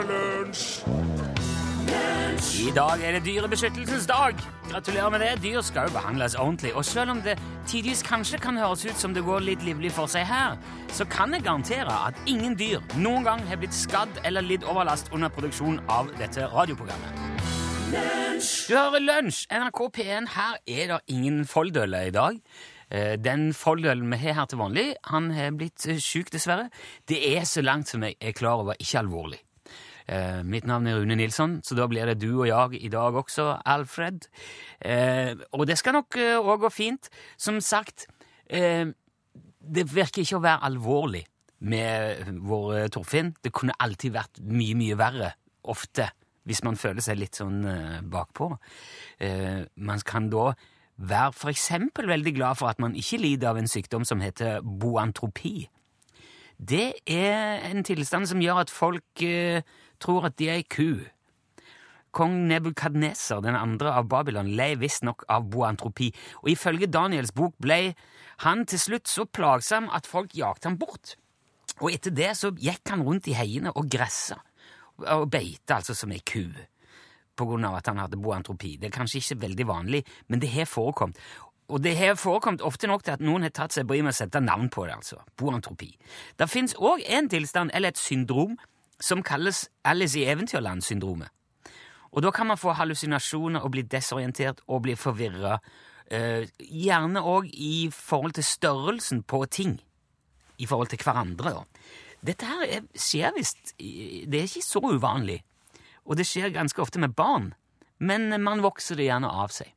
er det lunsj! I dag er det dyrebeskyttelsens dag. Gratulerer med det. Dyr skal jo behandles ordentlig. Og selv om det tidvis kanskje kan høres ut som det går litt livlig for seg her, så kan jeg garantere at ingen dyr noen gang har blitt skadd eller lidd overlast under produksjon av dette radioprogrammet. Du hører Lunsj, NRK P1. Her er det ingen Folldøle i dag. Eh, Den Folldølen vi har her til vanlig, han har blitt syk, dessverre. Det er så langt som jeg er klar over, ikke alvorlig. Eh, mitt navn er Rune Nilsson, så da blir det du og jeg i dag også, Alfred. Eh, og det skal nok òg gå fint. Som sagt, eh, det virker ikke å være alvorlig med vår eh, Torfinn. Det kunne alltid vært mye, mye verre. Ofte. Hvis man føler seg litt sånn eh, bakpå. Eh, man kan da for eksempel veldig glad for at man ikke lider av en sykdom som heter boantropi. Det er en tilstand som gjør at folk eh, tror at de er ei ku. Kong Nebukadneser, den andre av Babylon, lei visstnok av boantropi, og ifølge Daniels bok ble han til slutt så plagsom at folk jakte ham bort. Og etter det så gikk han rundt i heiene og gressa, og beite altså som ei ku, på grunn av at han hadde boantropi. Det er kanskje ikke veldig vanlig, men det har forekommet. Og det har forekommet ofte nok til at noen har tatt seg bryet med å sette navn på det, altså. Boantropi. Det fins òg en tilstand, eller et syndrom, som kalles Alice i Eventyrland-syndromet. Og da kan man få hallusinasjoner og bli desorientert og bli forvirra. Eh, gjerne òg i forhold til størrelsen på ting. I forhold til hverandre, da. Dette her er, skjer visst Det er ikke så uvanlig. Og det skjer ganske ofte med barn. Men man vokser det gjerne av seg.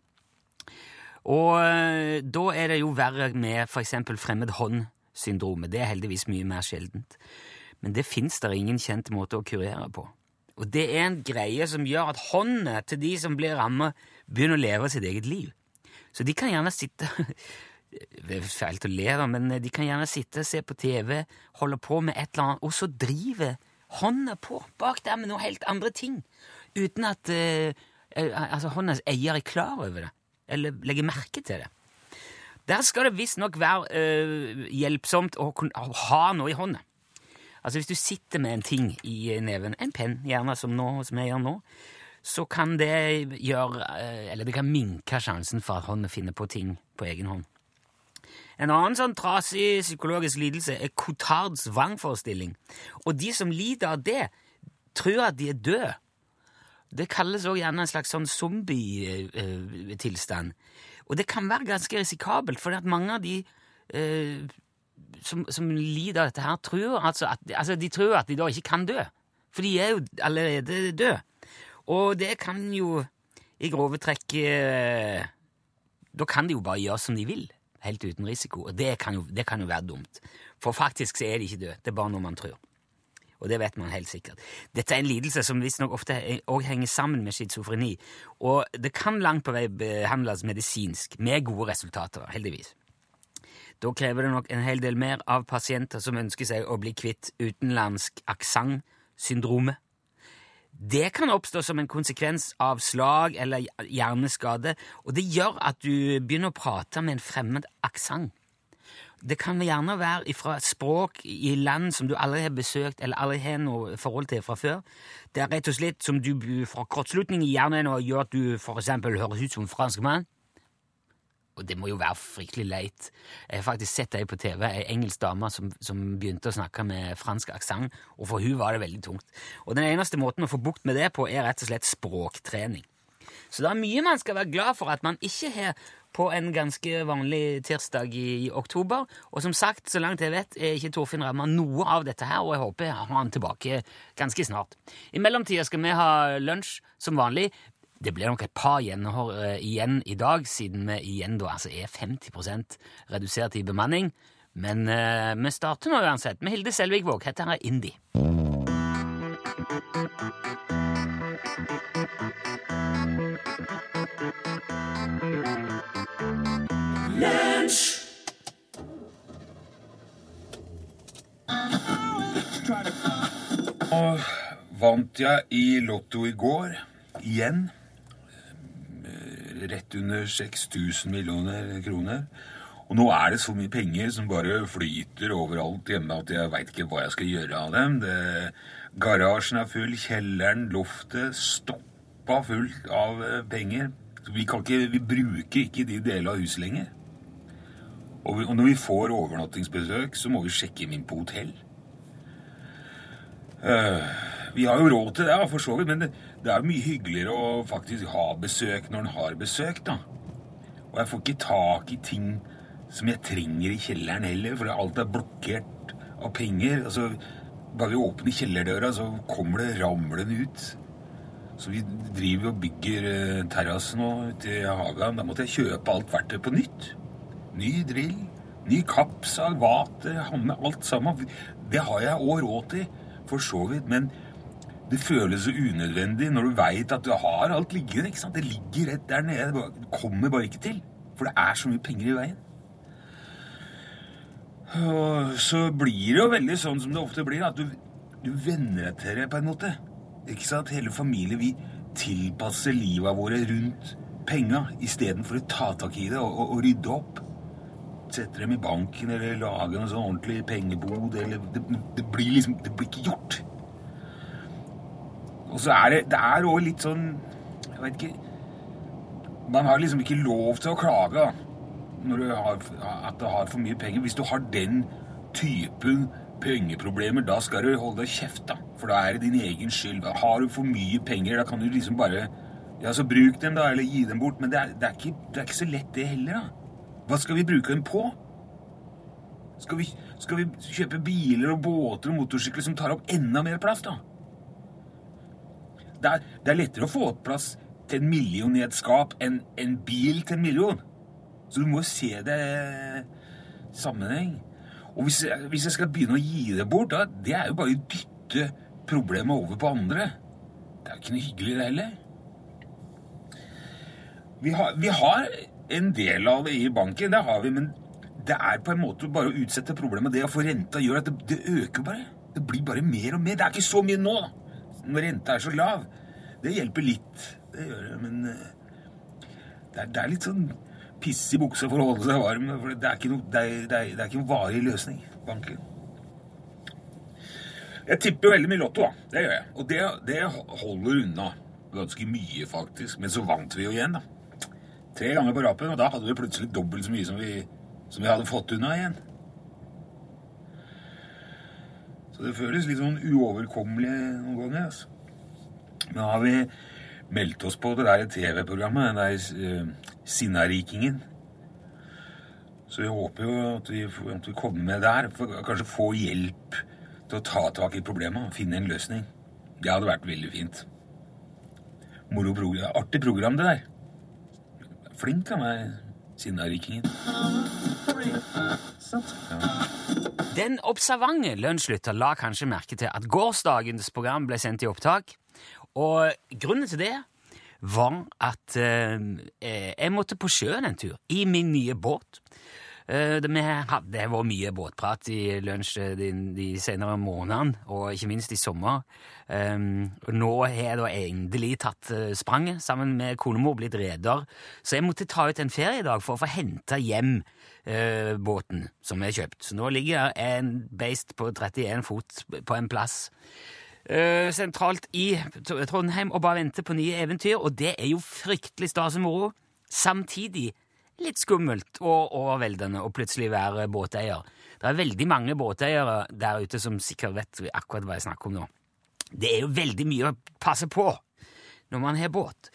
Og eh, da er det jo verre med f.eks. fremmed hånd-syndromet. Det er heldigvis mye mer sjeldent. Men det fins der ingen kjent måte å kurere på. Og det er en greie som gjør at hånda til de som blir rammet, begynner å leve sitt eget liv. Så de kan gjerne sitte Det er feil til å leve, men de kan gjerne sitte, se på TV, holde på med et eller annet, og så driver hånda på bak der med noe helt andre ting. Uten at eh, eh, altså håndas eier er klar over det, eller legger merke til det. Der skal det visstnok være eh, hjelpsomt å, å ha noe i hånda. Altså Hvis du sitter med en ting i neven, en penn gjerne, som, nå, som jeg gjør nå, så kan det gjøre eh, Eller det kan minke sjansen for at hånda finner på ting på egen hånd. En annen sånn trasig psykologisk lidelse er Cotards vrangforestilling. Og de som lider av det, tror at de er døde. Det kalles også gjerne en slags sånn zombie-tilstand. Og det kan være ganske risikabelt, for mange av de eh, som, som, lider av dette her, tror altså at, altså de tror at de da ikke kan dø. For de er jo allerede døde. Og det kan jo i grove trekk eh, Da kan de jo bare gjøre som de vil, helt uten risiko. Og det kan jo, det kan jo være dumt. For faktisk så er de ikke døde. Det er bare noe man tror. Og det vet man helt sikkert. Dette er en lidelse som visstnok ofte òg henger sammen med schizofreni. Og det kan langt på vei behandles medisinsk, med gode resultater, heldigvis. Da krever det nok en hel del mer av pasienter som ønsker seg å bli kvitt utenlandsk aksent-syndromet. Det kan oppstå som en konsekvens av slag eller hjerneskade, og det gjør at du begynner å prate med en fremmed aksent. Det kan gjerne være fra språk i land som du aldri har besøkt eller aldri har noe forhold til fra før. Det er rett og slett som du får kortslutning i hjernen gjør at du eksempel høres ut som franskmann. Og det må jo være fryktelig leit. Jeg har faktisk sett ei på TV, ei engelsk dame som, som, begynte å snakke med fransk aksent, og for hun var det veldig tungt. Og den eneste måten å få bukt med det på, er rett og slett språktrening. Så det er mye man skal være glad for at man ikke har på en ganske vanlig tirsdag i, i, oktober. Og som sagt, så langt jeg vet, er ikke Torfinn ramma noe av dette her, og jeg håper jeg har han tilbake ganske snart. I mellomtida skal vi ha lunsj som vanlig. Det blir nok et par gjenhår uh, igjen i dag, siden vi igjen da altså er 50% redusert i bemanning. Men uh, vi starter nå uansett med Hilde Selvik Våg. Dette her er Indie. Vant jeg i Lotto i går. Igjen. Rett under 6000 millioner kroner. Og nå er det så mye penger som bare flyter overalt hjemme at jeg veit ikke hva jeg skal gjøre av dem. Det, garasjen er full, kjelleren, loftet stoppa fullt av eh, penger. Så vi, kan ikke, vi bruker ikke de delene av huset lenger. Og, vi, og når vi får overnattingsbesøk, så må vi sjekke inn på hotell. Uh, vi har jo råd til det, for så vidt, men det, det er jo mye hyggeligere å faktisk ha besøk når en har besøk, da. Og jeg får ikke tak i ting som jeg trenger i kjelleren heller, for alt er blokkert av penger. Altså, bare vi åpner kjellerdøra, så kommer det ramlende ut. Så vi driver og bygger uh, terrasse nå ute i hagen. Da måtte jeg kjøpe alt verktøy på nytt. Ny drill, ny kappsag, vater, hanne, alt sammen. Det har jeg òg råd til for så vidt, men det føles så unødvendig når du veit at du har alt liggende. ikke sant? Det ligger rett der nede. Du kommer bare ikke til. For det er så mye penger i veien. Og så blir det jo veldig sånn som det ofte blir, at du, du venner deg til det på en måte. Ikke sant? Hele familien, vi tilpasser livet våre rundt penga istedenfor å ta tak i det og, og, og rydde opp sette dem i banken eller lage en sånn ordentlig pengebod. Eller, det, det, blir liksom Det blir ikke gjort. Og så er det Det er òg litt sånn Jeg veit ikke Man har liksom ikke lov til å klage når du har, at du har for mye penger. Hvis du har den typen pengeproblemer, da skal du holde deg kjeft, da. For da er det din egen skyld. Har du for mye penger, da kan du liksom bare Ja, så bruk dem, da, eller gi dem bort. Men det er, det er, ikke, det er ikke så lett, det heller, da. Hva skal vi bruke dem på? Skal vi, skal vi kjøpe biler og båter og motorsykler som tar opp enda mer plass, da? Det er, det er lettere å få plass til en million i et skap enn en bil til en million. Så du må jo se det sammenheng. Og hvis hvis jeg skal begynne å gi det bort, da, det er jo bare å dytte problemet over på andre. Det er jo ikke noe hyggelig, det heller. Vi har, vi har en del av det i banken, det har vi, men det er på en måte bare å utsette problemet. Det å få renta gjør at det, det, øker bare. Det blir bare mer og mer. Det er ikke så mye nå, når renta er så lav. Det hjelper litt, det gjør det, men eh, det er, det er litt sånn piss i buksa for å holde seg varm. For det er ikke noe, det er, det er, det er ikke noen varig løsning, banken. Jeg tipper veldig mye Lotto, da. Det gjør jeg. Og det, det holder unna ganske mye, faktisk. Men så vant vi jo igjen, da. Tre ganger på rappen, og da hadde vi plutselig dobbelt så mye som vi, som vi hadde fått unna igjen. Så det føles litt sånn uoverkommelig noen ganger. altså. Nå har vi meldt oss på det der TV-programmet, den der uh, Sinnarikingen. Så vi håper jo at vi, at vi kommer med der. For kanskje få hjelp til å ta tak i problemet. Finne en løsning. Det hadde vært veldig fint. Moro program. Artig program, det der. Flink av meg, Sinnarikingen. Ja. Den observante lønnslytter la kanskje merke til at gårsdagens program ble sendt i opptak. Og grunnen til det var at eh, jeg måtte på sjøen en tur i min nye båt. Eh, det har vært mye båtprat i lunsj de, de senere månedene, og ikke minst i sommer. Um, nå har jeg da endelig tatt uh, spranget sammen med konemor, blitt reder. Så jeg måtte ta ut en feriedag for å få hente hjem uh, båten som jeg har kjøpt. Så nå ligger en beist på 31 fot på en plass uh, sentralt i Trondheim og bare venter på nye eventyr, og det er jo fryktelig stas og moro. Samtidig litt skummelt og overveldende å plutselig være båteier. Det er veldig mange båteiere der ute som sikkert vet akkurat hva jeg snakker om nå. Det er jo veldig mye å passe på når man har båt.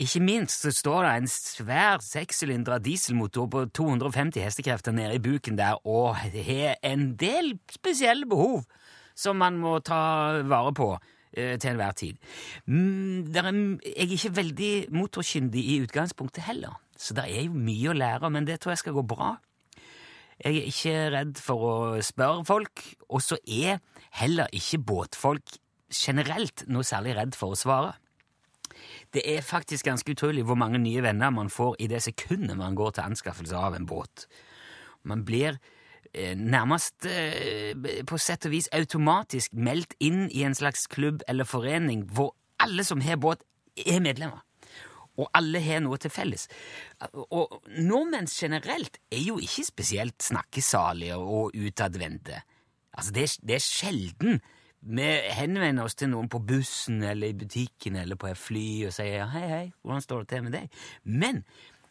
Ikke minst så står det en svær sekssylindra dieselmotor på 250 hestekrefter nede i buken der og har en del spesielle behov som man må ta vare på eh, til enhver tid. Mm, jeg er ikke veldig motorkyndig i utgangspunktet heller, så det er jo mye å lære, men det tror jeg skal gå bra. Jeg er ikke redd for å spørre folk, og så er heller ikke båtfolk generelt noe særlig redd for å svare. Det er faktisk ganske utrolig hvor mange nye venner man får i det sekundet man går til anskaffelse av en båt. Man blir eh, nærmest eh, på sett og vis automatisk meldt inn i en slags klubb eller forening hvor alle som har båt, er medlemmer. Og alle har noe til felles. Og nordmenn generelt er jo ikke spesielt snakkesalige og utadvendte. Altså, det er, det er sjelden vi henvender oss til noen på bussen eller i butikken eller på et fly og sier 'hei, hei, hvordan står det til med deg?' Men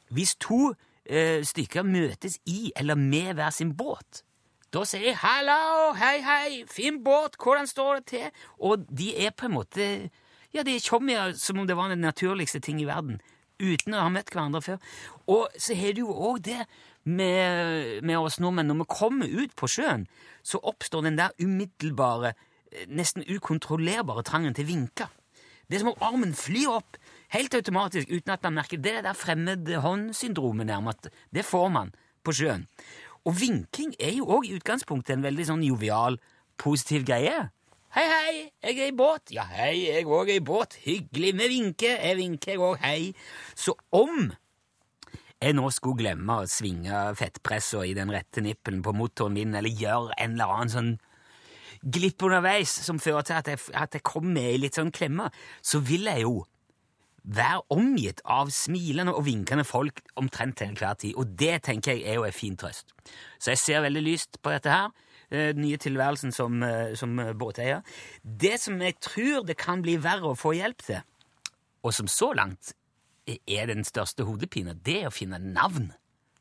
hvis to eh, stykker møtes i eller med hver sin båt, da sier de 'hallo, hei, hei, fin båt, hvordan står det til?' Og de er på en måte ja, de kommer tjommier som om det var den naturligste ting i verden, uten å ha møtt hverandre før. Og så har du jo òg det med, med oss nordmenn. Når vi kommer ut på sjøen, så oppstår den der umiddelbare, nesten ukontrollerbare trangen til å vinke. Det er som om armen flyr opp helt automatisk uten at man merker det. Det der fremmedhåndsyndromet, nærmest. Det får man på sjøen. Og vinking er jo òg i utgangspunktet en veldig sånn jovial, positiv greie. Hei, hei, jeg er i båt. Ja, hei, jeg òg er i båt. Hyggelig. Vi vinker. Jeg vinker, jeg òg. Hei. Så om jeg nå skulle glemme å svinge fettpressa i den rette nippelen på motoren min, eller gjøre en eller annen sånn glipp underveis som fører til at jeg, at jeg kommer i litt sånn klemme, så vil jeg jo være omgitt av smilende og vinkende folk omtrent til enhver tid. Og det tenker jeg er jo en fin trøst. Så jeg ser veldig lyst på dette her. Eh, den nye tilværelsen som, eh, som eh, båteier. Det som jeg tror det kan bli verre å få hjelp til, og som så langt er den største hodepina, det er å finne navn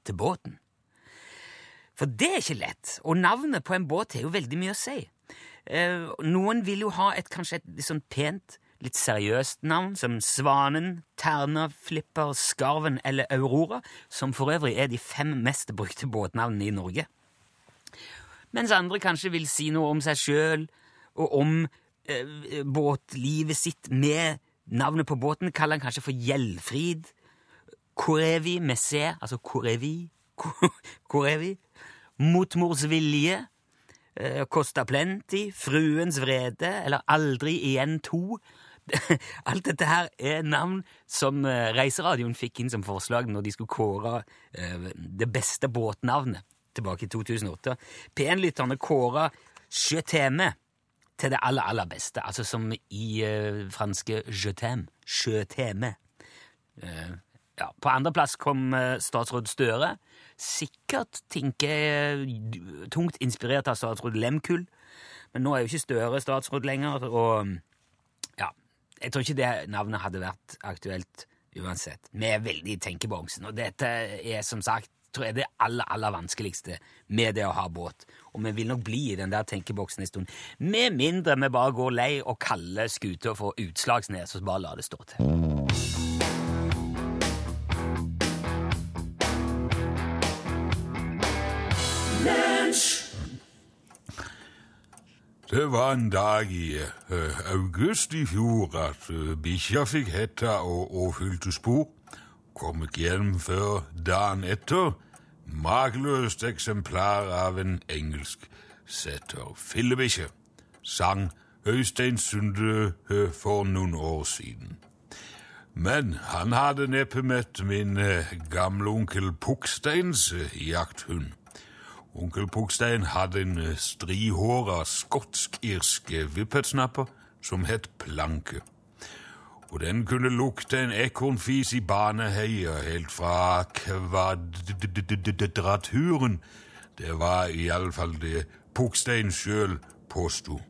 til båten. For det er ikke lett, og navnet på en båt har jo veldig mye å si. Noen vil jo ha et kanskje et sånn pent, litt seriøst navn, som Svanen, Terna, Flipper, Skarven eller Aurora, som for øvrig er de fem mest brukte båtnavnene i Norge mens andre kanskje vil si noe om seg sjøl og om eh, båtlivet sitt med navnet på båten. Kaller han kanskje for Gjeldfrid. Korevi med C, altså Korevi. Korevi. Motmors vilje. Eh, Costa Plenty. Fruens vrede. Eller Aldri igjen to. Alt dette her er navn som eh, Reiseradioen fikk inn som forslag når de skulle kåre eh, det beste båtnavnet tilbake i 2008. P1-lytterne kåra Je t'aime til det aller, aller beste. Altså som i uh, franske je t'aime. Je t'aime. Uh, ja. På andreplass kom uh, statsråd Støre. Sikkert tenker jeg tungt inspirert av statsråd Lemkull. Men nå er jo ikke Støre statsråd lenger, og ja Jeg tror ikke det navnet hadde vært aktuelt uansett. Vi er veldig i tenkeboksen, og dette er som sagt tror jeg det aller, aller vanskeligste med det å ha båt. Og vi vil nok bli i den der tenkeboksen en stund. Med mindre vi bare går lei og kaller skuta for Utslagsnes, og bare lar det stå til. Det var en dag i uh, august i fjor at uh, bikkja fikk hetta og, og fylte spor. Kom ikke hjem før dagen etter. Makeløst eksemplar av en engelsk setter. Fillebikkje, sang Øystein Sunde for noen år siden. Men han hadde neppe møtt min eh, gamle onkel Pukksteins eh, jakthund. Onkel Pukkstein hadde en eh, strihåra skotsk-irsk vippetsnapper som het Planke og den kunne lukte en ekornfis i baneheia helt fra kvadraturen. Det var iallfall det Pukstein sjøl påsto.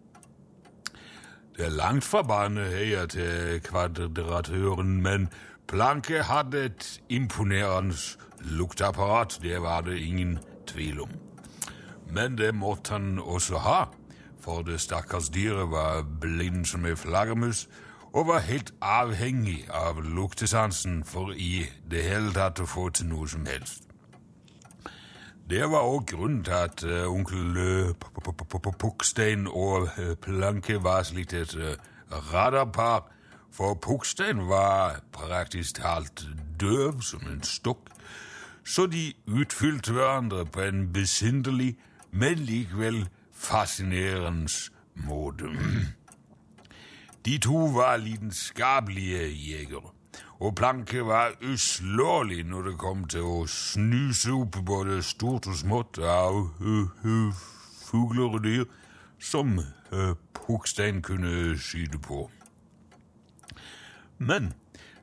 Det er langt fra baneheia til kvadraturen, men Planke hadde et imponerende lukteapparat, det var det ingen tvil om. Men det måtte han også ha, for det stakkars dyret var blind som ei flaggermus og var helt avhengig av luktesansen for i det hele tatt å få til noe som helst. Det var òg grunnen til at uh, onkel Pukkstein og uh, Planke var slikt et radarpar, for Pukkstein var praktisk talt døv som en stokk, så de utfylte hverandre på en besynderlig, men likevel fascinerende måte. De to var lidenskapelige jegere, og Planke var uslåelig når det kom til å snuse opp både stort og smått av uh, uh, fugler og dyr som uh, Pukstein kunne skyte på. Men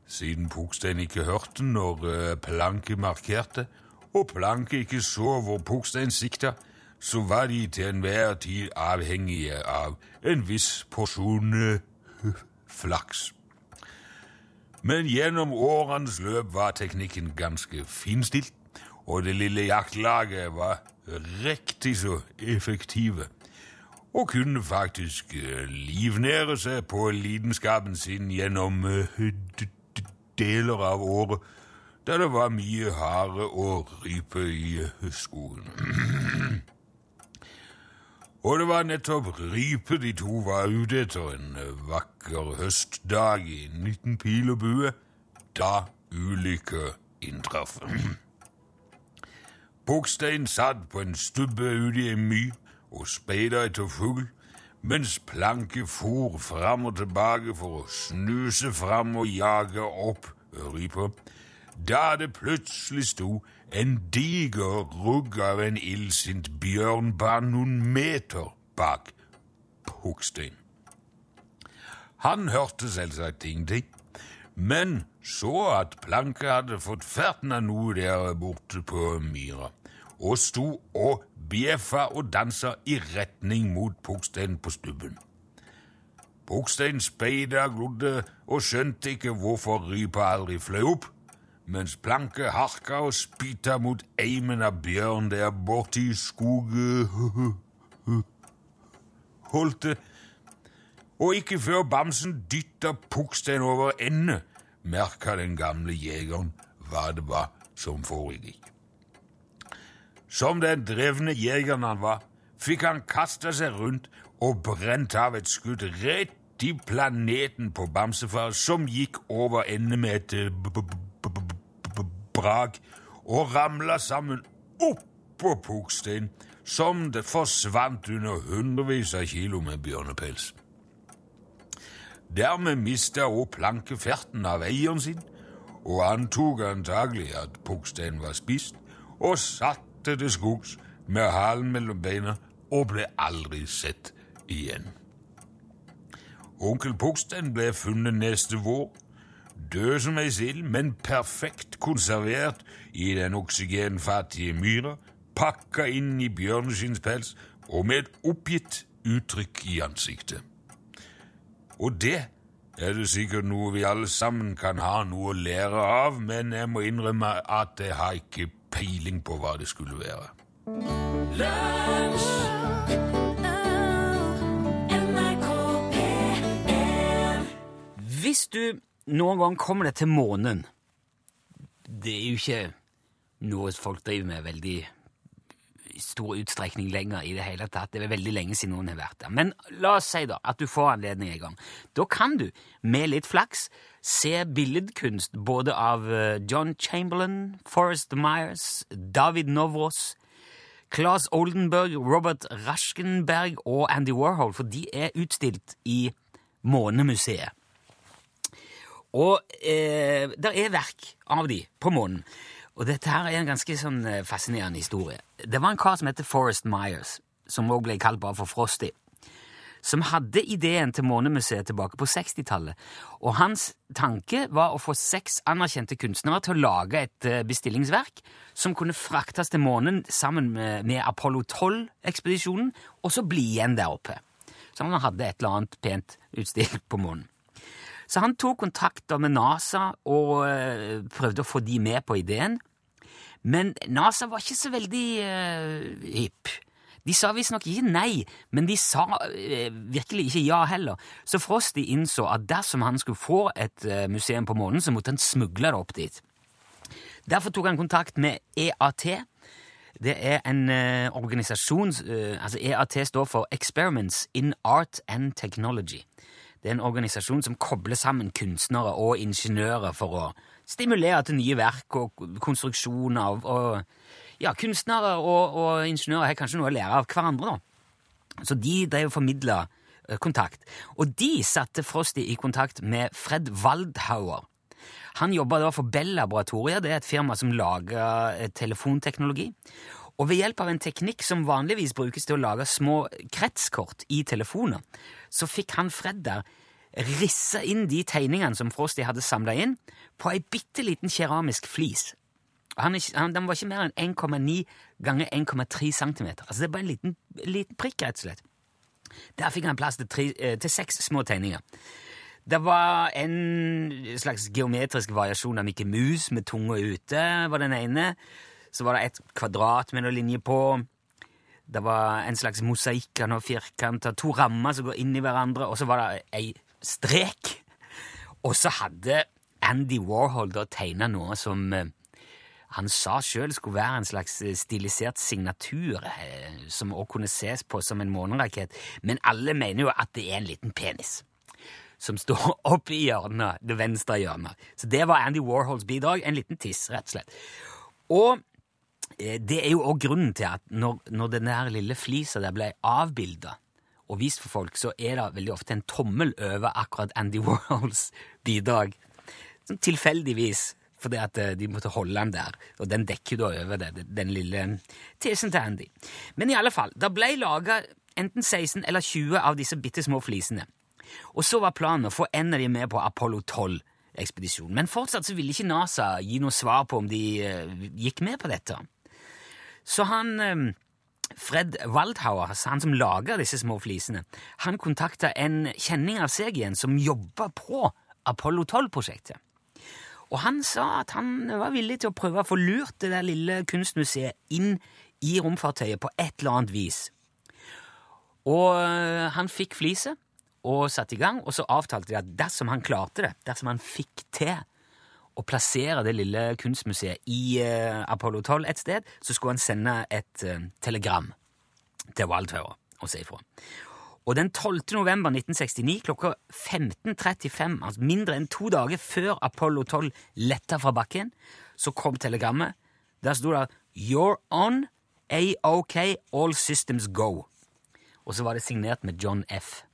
siden Pukstein ikke hørte når eh, Planke markerte, og Planke ikke så hvor Pukstein sikta, så var de til enhver tid avhengige av en viss porsjon eh, flaks. Men gjennom årenes løp var teknikken ganske finstilt, og det lille jaktlaget var riktig så effektive og kunne faktisk eh, livnære seg på lidenskapen sin gjennom eh, deler av året da det var mye hare og rype i skogen. Og det var nettopp rype de to var ute etter en vakker høstdag i 19 pil og bue, da ulykka inntraff. Bogstein satt på en stubbe ute i en my og speida etter fugl, mens Planke for fram og tilbake for å snuse fram og jage opp rypa, da det plutselig sto en diger rugg av en illsint bjørn bare noen meter bak Pukkstein. Han hørte selvsagt ingenting, men så at Planke hadde fått ferten av noe der borte på myra, og sto og bjeffa og dansa i retning mot Pogstein på stubben. Pukkstein speida, glodde og skjønte ikke hvorfor rypa aldri fløy opp, mens Planke harka og spytta mot eimen av bjørn der borte i skogholtet. Og ikke før bamsen dytta Pukkstein over ende, merka den gamle jegeren hva det var som foregikk. Som den drevne jegeren han var, fikk han kasta seg rundt og brent av et skudd rett i planeten på Bamsefar, som gikk over ende med et brak og ramla sammen oppå Pukstein, som det forsvant under hundrevis av kilo med bjørnepels. Dermed mista òg Planke ferten av eieren sin, og antok antagelig at Pukstein var spist, og satte til skogs med halen mellom beina og ble aldri sett igjen. Onkel Pukstein ble funnet neste vår, død som ei sild, men perfekt konservert i den oksygenfattige myra, pakka inn i bjørneskinnspels og med et oppgitt uttrykk i ansiktet. Og det er det sikkert noe vi alle sammen kan ha noe å lære av, men jeg må innrømme at jeg har ikke peiling på hva det skulle være. Hvis du noen gang kommer det til månen Det er jo ikke noe folk driver med veldig stor utstrekning lenger i det hele tatt. Det er veldig lenge siden noen har vært der. Men la oss si da at du får anledning en gang. Da kan du, med litt flaks, se billedkunst både av eh, John Chamberlain, Forrest Myers, David Novros, Claes Oldenburg, Robert Raschenberg og Andy Warhol, for de er utstilt i Månemuseet. Og eh, der er verk av de på månen. Og dette her er en ganske sånn eh, fascinerende historie. Det var en kar som heter Forrest Myers, som også ble kalt bare for Frosty, som hadde ideen til Månemuseet tilbake på 60-tallet. Og hans tanke var å få seks anerkjente kunstnere til å lage et eh, bestillingsverk som kunne fraktes til månen sammen med, med Apollo 12-ekspedisjonen, og så bli igjen der oppe. Så han hadde et eller annet pent utstilt på månen. Så han tok kontakter med NASA og øh, prøvde å få de med på ideen. Men NASA var ikke så veldig uh, hipp. De sa visstnok ikke nei, men de sa uh, virkelig ikke ja heller. Så Frosty innså at dersom han skulle få et museum på månen, så måtte han smugle det opp dit. Derfor tok han kontakt med EAT. Det er en uh, organisasjon uh, altså EAT står for Experiments in Art and Technology. Det er en organisasjon som kobler sammen kunstnere og ingeniører for å stimulere til nye verk og konstruksjoner. Og, ja, kunstnere og, og, ingeniører har kanskje noe å lære av hverandre. Da. Så de drev og formidla kontakt. Og de satte Frosty i kontakt med Fred Waldhauer. Han jobba da for Bell-laboratoriet, det er et firma som lager telefonteknologi. Og ved hjelp av en teknikk som vanligvis brukes til å lage små kretskort i telefoner, så fikk han Fred der rissa inn de tegningene som Frosty hadde samla inn, på ei bitte liten keramisk flis. Han, han, den var ikke mer enn 1,9 ganger 1,3 cm. Altså det er bare en liten, liten, prikk, rett og slett. Der fikk han plass til, tre, eh, til seks små tegninger. Det var en slags geometrisk variasjon av Mikke Mus med tunga ute, var den ene. Så var det et kvadrat med noen linjer på. Det var en slags mosaikk av noen firkanter, to rammer som går inn i hverandre, og så var det ei strek. Og så hadde Andy Warhol da tegna noe som eh, han sa sjøl skulle være en slags eh, stilisert signatur, eh, som også kunne ses på som en månerakett, men alle mener jo at det er en liten penis som står opp i hjørnet, det venstre hjørnet. Så det var Andy Warhols bidrag. En liten tiss, rett og slett. Og det er jo òg grunnen til at når, når den der lille flisa der ble avbilda og vist for folk, så er det veldig ofte en tommel over akkurat Andy Warhols bidrag. Sånn tilfeldigvis, fordi at eh, de måtte holde den der. Og den dekker da over det, den lille tissen til Andy. Men i alle fall, det ble laga enten 16 eller 20 av disse bitte små flisene. Og så var planen å få en av de med på Apollo 12-ekspedisjonen. Men fortsatt så ville ikke NASA gi noe svar på om de uh, gikk med på dette. Så han uh, Fred Waldhauer, han som lager disse små flisene, han kontakta en kjenning av seg igjen som jobba på Apollo 12-prosjektet. Og han sa at han var villig til å prøve å få lurt det der lille kunstmuseet inn i romfartøyet på et eller annet vis. Og uh, han fikk fliset, og satte i gang, og så avtalte de at dersom han klarte det, dersom han fikk til å plassere det lille kunstmuseet i uh, Apollo 12 et sted, så skulle han sende et uh, telegram til Waldhauer og si ifra. Og den 12. november 1969 klokka 15.35, altså mindre enn to dager før Apollo 12 letta fra bakken, så kom telegrammet. Der sto det 'You're on. A-OK. All systems go'. Og så var det signert med John F.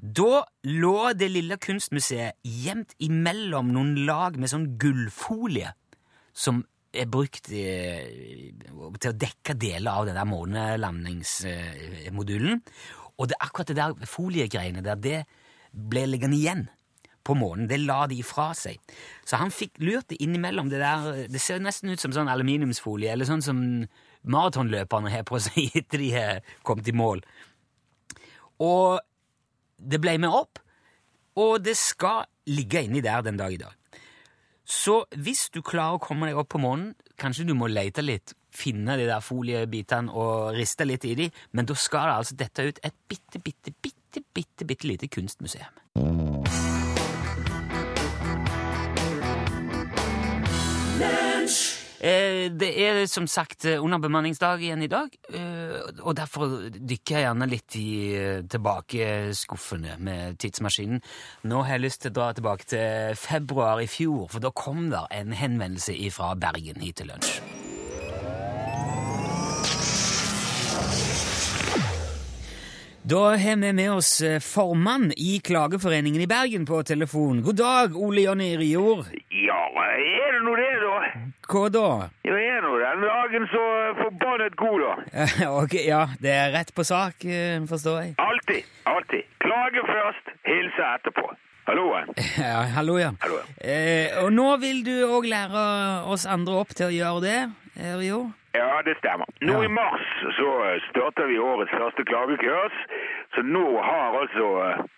Da lå det lille kunstmuseet gjemt imellom noen lag med sånn gullfolie som er brukt i, til å dekke deler av den der månelandingsmodulen. Og det, akkurat det der foliegreiene der, det ble liggende igjen på månen. Det la de fra seg. Så han fikk lurt det innimellom det der Det ser nesten ut som sånn aluminiumsfolie, eller sånn som maratonløperne har på seg etter de har kommet i mål. Og det ble med opp, og det skal ligge inni der den dag i dag. Så hvis du klarer å komme deg opp på månen, kanskje du må lete litt, finne de der foliebitene og riste litt i de, men da skal det altså dette ut et bitte, bitte, bitte, bitte, bitte lite kunstmuseum. Eh, det er som sagt underbemanningsdag igjen i dag, eh, og derfor dykker jeg gjerne litt i eh, tilbakeskuffene med tidsmaskinen. Nå har jeg lyst til å dra tilbake til februar i fjor, for da kom der en henvendelse fra Bergen hit til lunsj. Da har vi med oss formann i Klageforeningen i Bergen på telefon. God dag, Ole Jonny Rijord. Ja, er det nå det, da? Hva da? Ja, er nå den dagen så forbannet god, da. ok, Ja, det er rett på sak, forstår jeg. Alltid. Alltid. Klage først, hilse etterpå. Hallo. Ja, hallo, ja. Hallo. Eh, og nå vil du òg lære oss andre opp til å gjøre det, Rio? Ja, det stemmer. Nå Ja. i mars så starter vi årets første klagekurs. Så nå har altså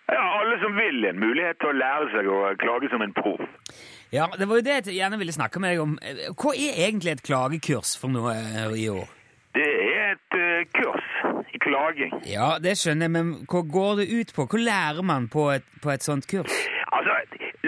ja, alle som vil en mulighet til å lære seg å klage som en proff. Ja, det var jo det jeg gjerne ville snakke med deg om. Hva er egentlig et klagekurs for noe, i år? Det er et uh, kurs i klaging. Ja, det skjønner jeg, men hva går det ut på? Hva lærer man på et, på et sånt kurs? Altså,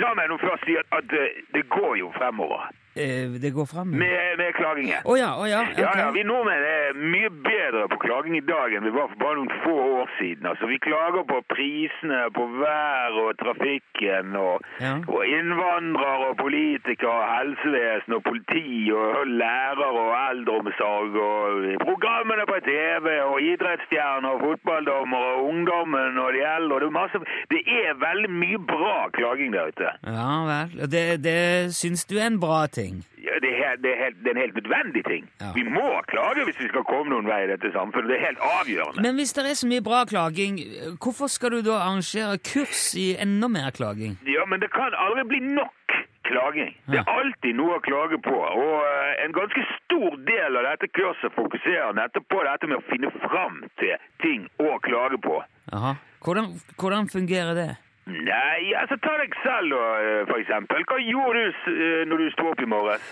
la meg nå først si at, at eh, det går jo fremover Eh, det går fram? Med, med klagingen. ja, å ja. Ja, ok. ja, Vi nordmenn er mye bedre på klaging i dag enn vi var for bare noen få år siden. Altså, Vi klager på prisene, på vær og trafikken, og, Ja. og innvandrere og politikere, og helsevesen og politi og lærere og eldreomsorg og programmene på TV og idrettsstjerner og fotballdommere og ungdommen og de eldre. Det er, masse, det er veldig mye bra klaging der ute. Ja vel. Det, det syns du er en bra ting? Ting. Ja, det, er det, er helt, det er en helt nødvendig ting. Ja. Vi må klage hvis vi skal komme noen vei i dette samfunnet. Det er helt avgjørende. Men hvis det er så mye bra klaging, hvorfor skal du da arrangere kurs i enda mer klaging? Ja, men det kan aldri bli nok klaging. Det er alltid noe å klage på. Og eh, en ganske stor del av dette kurset fokuserer nettopp på dette med å finne fram til ting å klage på. Aha. Hvordan, hvordan fungerer det? Nei, altså ta deg selv da, eh, for eksempel. Hva gjorde du eh, når du sto opp i morges?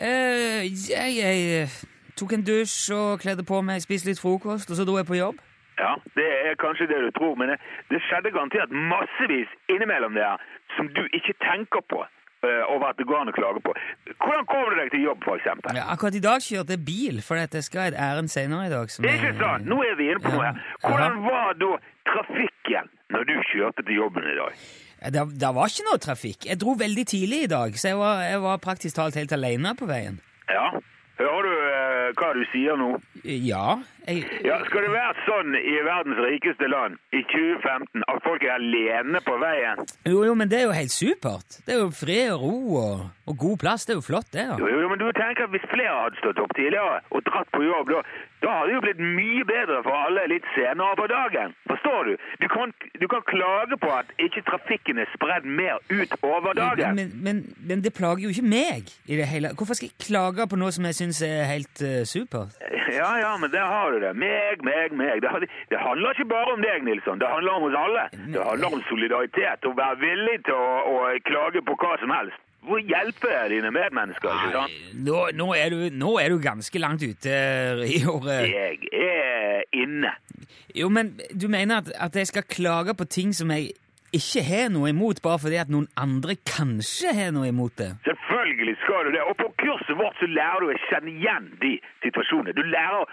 Eh, jeg, jeg eh, tok en dusj og kledde på meg, spiste litt frokost, og så dro jeg på jobb. Ja, det er kanskje det du tror, men det, det skjedde garantert massevis innimellom det her som du ikke tenker på over at det går an å klage på. Hvordan kommer du deg til jobb, eksempel? Ja, akkurat i dag kjørte jeg bil, for dette skal et ærend senere i dag. som Det ikke sant. Nå er vi inne på noe her. Hvordan var da trafikken når du kjørte til jobben i dag? Det, det var ikke noe trafikk. Jeg dro veldig tidlig i dag, så jeg var, jeg var praktisk talt helt alene på veien. Ja, hører du eh, hva du sier nå? Ja, jeg, Ja, Skal det være sånn i verdens rikeste land i 2015 at folk er alene på veien? jo, jo, men det er jo helt supert. Det er jo fred og ro og, og god plass. Det er jo flott, det. Jo, jo, men du tenker at Hvis flere hadde stått opp tidligere og dratt på jobb, da, da hadde det jo blitt mye bedre for alle litt senere på dagen. Forstår du? Du kan, du kan klage på at ikke trafikken er spredd mer ut over dagen. Men, men, men det plager jo ikke meg i det hele Hvorfor skal jeg klage på noe som jeg syns er helt uh, supert? Ja, ja, men der har du det. Meg, meg, meg. Det, det handler ikke bare om deg, Nilsson. Det handler om oss alle. Det handler om solidaritet. Å være villig til å, å klage på hva som helst. Hvor hjelpe dine medmennesker, ikke sant? Nå, nå, er du, nå er du ganske langt ute, i året. Jeg er inne. Jo, men du mener at, at jeg skal klage på ting som jeg ikke har noe imot, bare fordi at noen andre kanskje har noe imot det? Selvfølgelig skal du det. Og på kurset vårt så lærer du å kjenne igjen de situasjonene. Du lærer å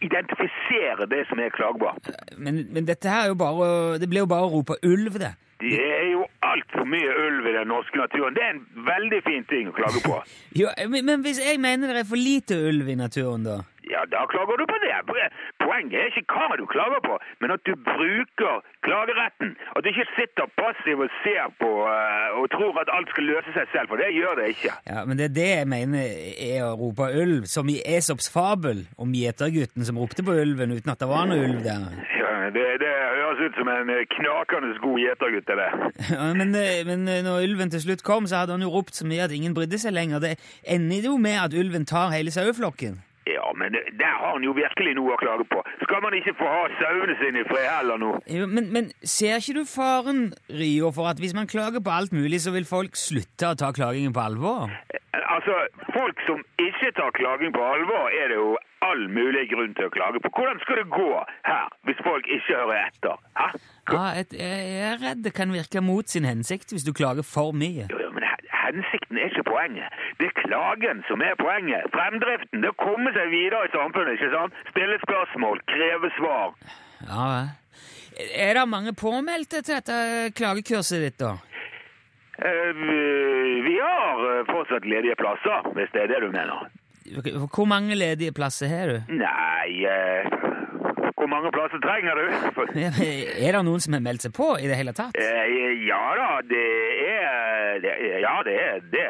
identifisere det som er klagbart. Men, men dette her er jo bare Det blir jo bare å rope ulv, det. Det er jo altfor mye ulv i den norske naturen. Det er en veldig fin ting å klage på. Jo, men, hvis jeg mener det er for lite ulv i naturen, da? Ja, da klager du på det. Poenget er ikke hva du klager på, men at du bruker klageretten. At du ikke sitter passiv og ser på eh, og tror at alt skal løse seg selv, for det gjør det ikke. Ja, men det er det jeg mener er å rope ulv, som i Esops fabel om gjetergutten som ropte på ulven uten at det var noe ulv der. Det, det høres ut som en knakende god gjetergutt, det der. Ja, men, eh, men eh, når ulven til slutt kom, så hadde han jo ropt så mye at ingen brydde seg lenger. Det ender jo med at ulven tar hele saueflokken. Ja, men det- der har han jo virkelig noe å klage på. Skal man ikke få ha sauene sine i fred heller nå? Jo, Men, men ser ikke du faren, Rio, for at hvis man klager på alt mulig, så vil folk slutte å ta klagingen på alvor? Altså, folk som ikke tar klaging på alvor, er det jo all mulig grunn til å klage på. Hvordan skal det gå her, hvis folk ikke hører etter? Hæ? Ja, et, jeg er redd det kan virke mot sin hensikt hvis du klager for mye. Jo, jo, men hensikten er ikke poenget. Det er klagen som er poenget. Fremdriften, det å komme seg videre i samfunnet, ikke sant? Stille spørsmål, kreve svar. Ja. Er det mange påmeldte til dette klagekurset ditt, da? Eh, vi- vi har eh, fortsatt ledige plasser, hvis det er det du mener. Hvor mange ledige plasser har du? Nei, eh, hvor mange plasser trenger du? For, Er det noen som har meldt seg på i det hele tatt? eh, ja da, det er, det Ja, det er det,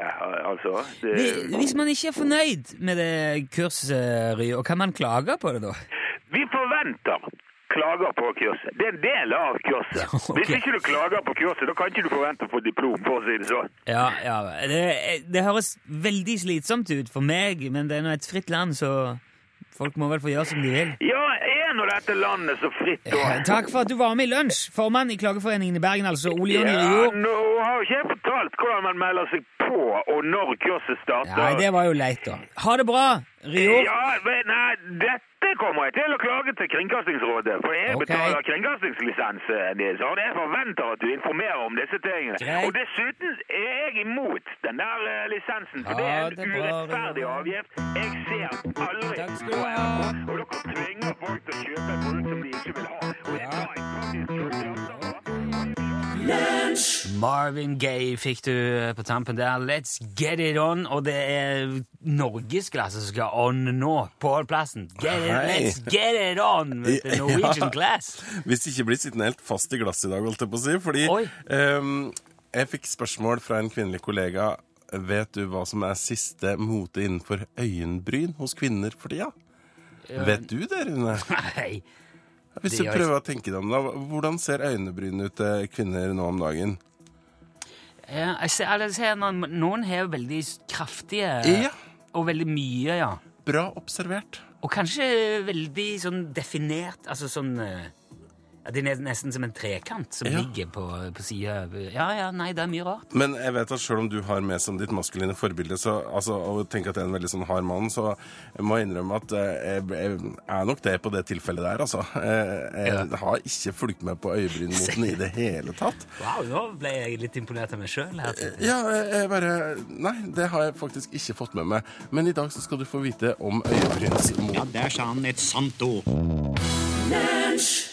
altså. Det, Hvis man ikke er fornøyd med det kurset, og kan man klage på det da? Vi forventer klager på kurset. Det er en del av kurset. Okay. Hvis ikke du klager på kurset, da kan ikke du forvente å få diplom, for å si det sånn. Ja, ja. Det, det høres veldig slitsomt ut for meg, men det er nå et fritt land, så folk må vel få gjøre som de vil. Ja, er nå dette landet så fritt? Eh, Takk for at du var med i lunsj. Formann i Klageforeningen i Bergen, altså Ole Jonny Ja, nå har jo ikke jeg fortalt hvordan man melder seg på, og når kurset starter. Nei, det var jo leit, da. Ha det bra, Rio. Ja, men nei, dette kommer jeg til å klage til Kringkastingsrådet, for jeg okay. betaler kringkastingslisens, Nils, og jeg forventer at du informerer om disse tingene. Greit. Og dessuten er jeg imot den der uh, lisensen, for det Ja, det en er bra, urettferdig avgift. Jeg ser aldri Takk skal du ha. Og dere tvinger folk til å kjøpe en produkt som de ikke vil ha. Og Ja. Marvin Gaye fikk du på tampen der. Let's get it on. Og det er norgesklasse som skal on nå. Pålplassen. Get it, let's get it on with the Norwegian Ja. class. Hvis ikke blir sittende helt fast i glasset i dag, holdt jeg på å si. Fordi ehm, jeg fikk spørsmål fra en kvinnelig kollega vet du hva som er siste mote innenfor øyenbryn hos kvinner for tida? Vet du det, Rune? Nei. Hvis du prøver å tenke deg om det, hvordan ser øynebrynene ut til kvinner nå om dagen? Ja, jeg ser, jeg ser noen, noen har veldig kraftige Ja. Og veldig mye, ja. Bra observert. Og kanskje veldig sånn definert Altså sånn eh, ja, Det er nesten som en trekant som Ja. ligger på, på sida. Ja, ja, nei, det er mye rart. Men jeg vet at selv om du har med som ditt maskuline forbilde, så, altså, og tenker at jeg er en veldig sånn hard mann, så jeg må innrømme at eh, jeg, jeg er nok det på det tilfellet der, altså. Jeg, jeg Ja. har ikke fulgt med på øyebrynmoten i det hele tatt. Wow, nå ble jeg litt imponert av meg sjøl. Ja, jeg bare Nei, det har jeg faktisk ikke fått med meg. Men i dag så skal du få vite om øyebrynsmoten. Ja, der sa han et sant ord. Lunsj!